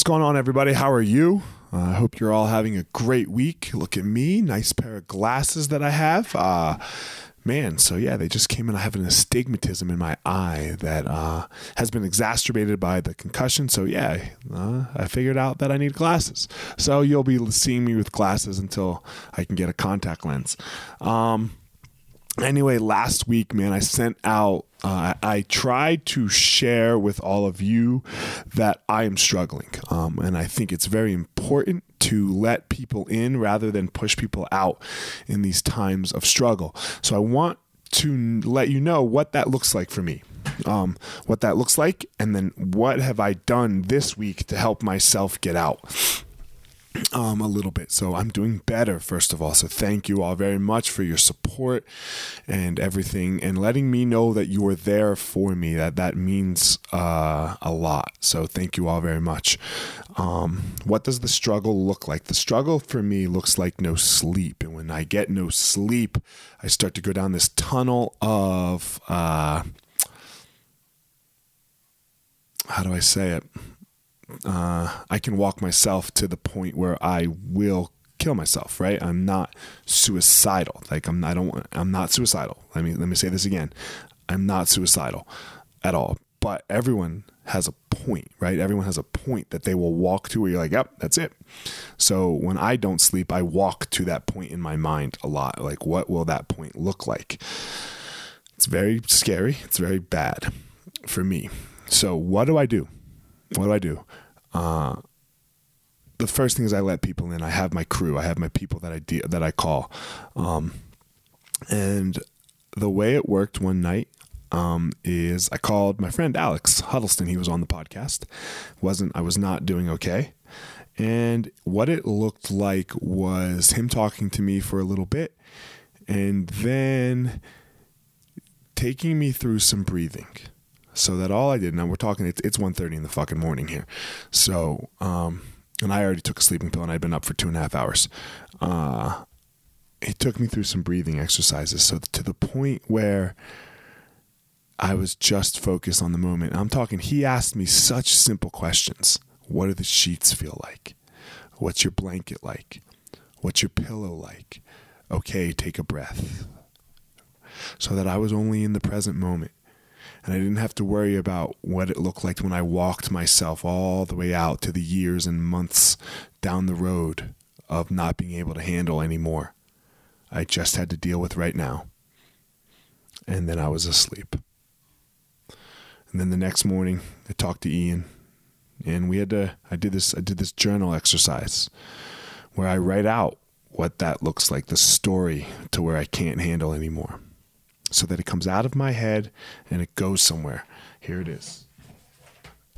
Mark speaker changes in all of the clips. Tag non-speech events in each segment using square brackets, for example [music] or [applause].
Speaker 1: What's going on, everybody? How are you? Uh, I hope you're all having a great week. Look at me, nice pair of glasses that I have. Uh, man, so yeah, they just came in. I have an astigmatism in my eye that uh, has been exacerbated by the concussion. So yeah, uh, I figured out that I need glasses. So you'll be seeing me with glasses until I can get a contact lens. Um, anyway, last week, man, I sent out, uh, I try to share with all of you that I am struggling. Um, and I think it's very important to let people in rather than push people out in these times of struggle. So I want to let you know what that looks like for me. Um, what that looks like, and then what have I done this week to help myself get out um, a little bit. So I'm doing better, first of all. So thank you all very much for your support and everything, and letting me know that you are there for me. That that means uh, a lot. So thank you all very much. Um, what does the struggle look like? The struggle for me looks like no sleep, and when I get no sleep, I start to go down this tunnel of. Uh, how do I say it? Uh, I can walk myself to the point where I will kill myself. Right? I'm not suicidal. Like I'm. I don't. I'm not suicidal. Let me let me say this again. I'm not suicidal at all. But everyone has a point, right? Everyone has a point that they will walk to where you're like, yep, that's it. So when I don't sleep, I walk to that point in my mind a lot. Like, what will that point look like? It's very scary. It's very bad for me. So what do I do? What do I do? Uh, the first thing is I let people in. I have my crew. I have my people that I de- that I call. Um, and the way it worked one night um, is I called my friend Alex Huddleston. He was on the podcast. wasn't I was not doing okay, and what it looked like was him talking to me for a little bit, and then taking me through some breathing so that all I did now we're talking it's it's 1.30 in the fucking morning here. So um and I already took a sleeping pill and I'd been up for two and a half hours. Uh he took me through some breathing exercises. So to the point where I was just focused on the moment. I'm talking he asked me such simple questions. What do the sheets feel like? What's your blanket like? What's your pillow like? Okay take a breath. So that I was only in the present moment and I didn't have to worry about what it looked like when I walked myself all the way out to the years and months down the road of not being able to handle anymore. I just had to deal with right now. And then I was asleep. And then the next morning, I talked to Ian, and we had to. I did this. I did this journal exercise where I write out what that looks like, the story to where I can't handle anymore so that it comes out of my head and it goes somewhere. Here it is.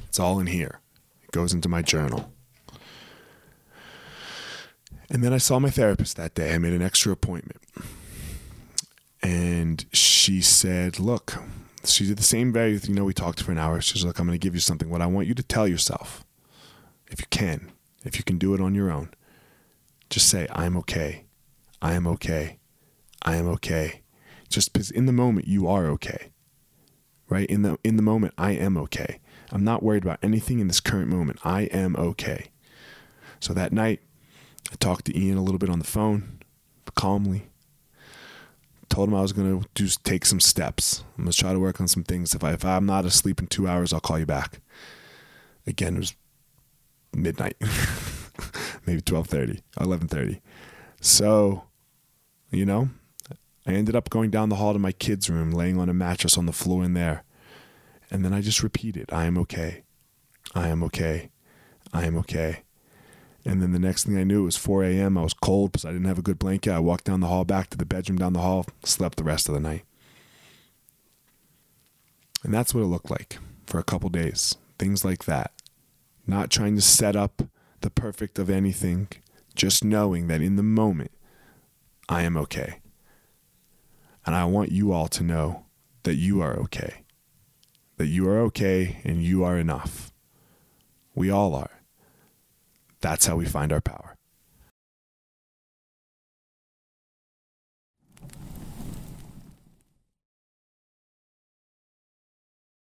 Speaker 1: It's all in here. It goes into my journal. And then I saw my therapist that day. I made an extra appointment. And she said, Look, she did the same very, thing. you know, we talked for an hour. She was like, I'm going to give you something. What I want you to tell yourself, if you can, if you can do it on your own, just say, I'm okay. I am okay. I am okay just because in the moment you are okay right? In the in the moment i am okay. I'm not worried about anything in this current moment. I am okay. So that night i talked to ian a little bit on the phone calmly. Told him i was going to just take some steps. I'm going to try to work on some things. If, I, if i'm not asleep in two hours i'll call you back. Again it was midnight [laughs] maybe 12.30 11.30 so you know I ended up going down the hall to my kids' room, laying on a mattress on the floor in there. And then I just repeated, I am okay. I am okay. I am okay. And then the next thing I knew, it was 4 a.m. I was cold because I didn't have a good blanket. I walked down the hall, back to the bedroom down the hall, slept the rest of the night. And that's what it looked like for a couple days. Things like that. Not trying to set up the perfect of anything, just knowing that in the moment, I am okay. And I want you all to know that you are okay. That you are okay and you are enough. We all are. That's how we find our power.